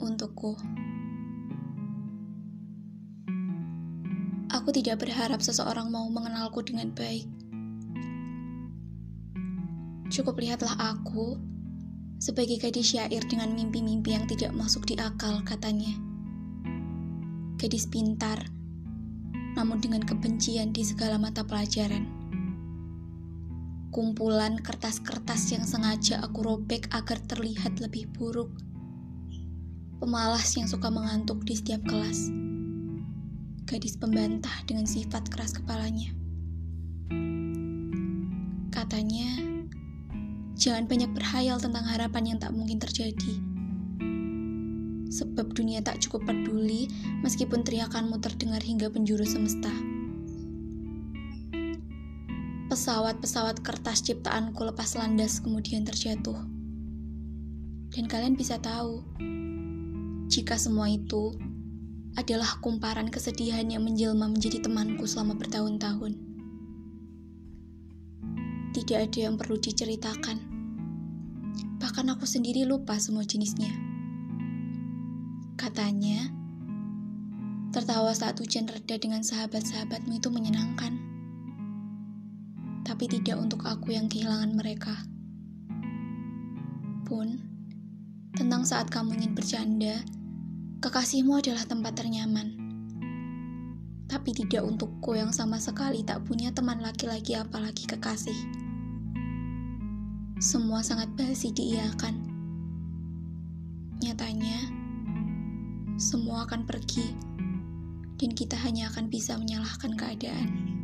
untukku. Aku tidak berharap seseorang mau mengenalku dengan baik. Cukup lihatlah aku sebagai gadis syair dengan mimpi-mimpi yang tidak masuk di akal, katanya. Gadis pintar, namun dengan kebencian di segala mata pelajaran. Kumpulan kertas-kertas yang sengaja aku robek agar terlihat lebih buruk. Pemalas yang suka mengantuk di setiap kelas. Gadis pembantah dengan sifat keras kepalanya. Katanya, Jangan banyak berhayal tentang harapan yang tak mungkin terjadi. Sebab dunia tak cukup peduli meskipun teriakanmu terdengar hingga penjuru semesta. Pesawat-pesawat kertas ciptaanku lepas landas kemudian terjatuh. Dan kalian bisa tahu, jika semua itu adalah kumparan kesedihan yang menjelma menjadi temanku selama bertahun-tahun tidak ada yang perlu diceritakan. Bahkan aku sendiri lupa semua jenisnya. Katanya, tertawa saat hujan reda dengan sahabat-sahabatmu itu menyenangkan. Tapi tidak untuk aku yang kehilangan mereka. Pun, tentang saat kamu ingin bercanda, kekasihmu adalah tempat ternyaman. Tapi tidak untukku yang sama sekali tak punya teman laki-laki apalagi kekasih semua sangat basi diiakan. Nyatanya, semua akan pergi, dan kita hanya akan bisa menyalahkan keadaan.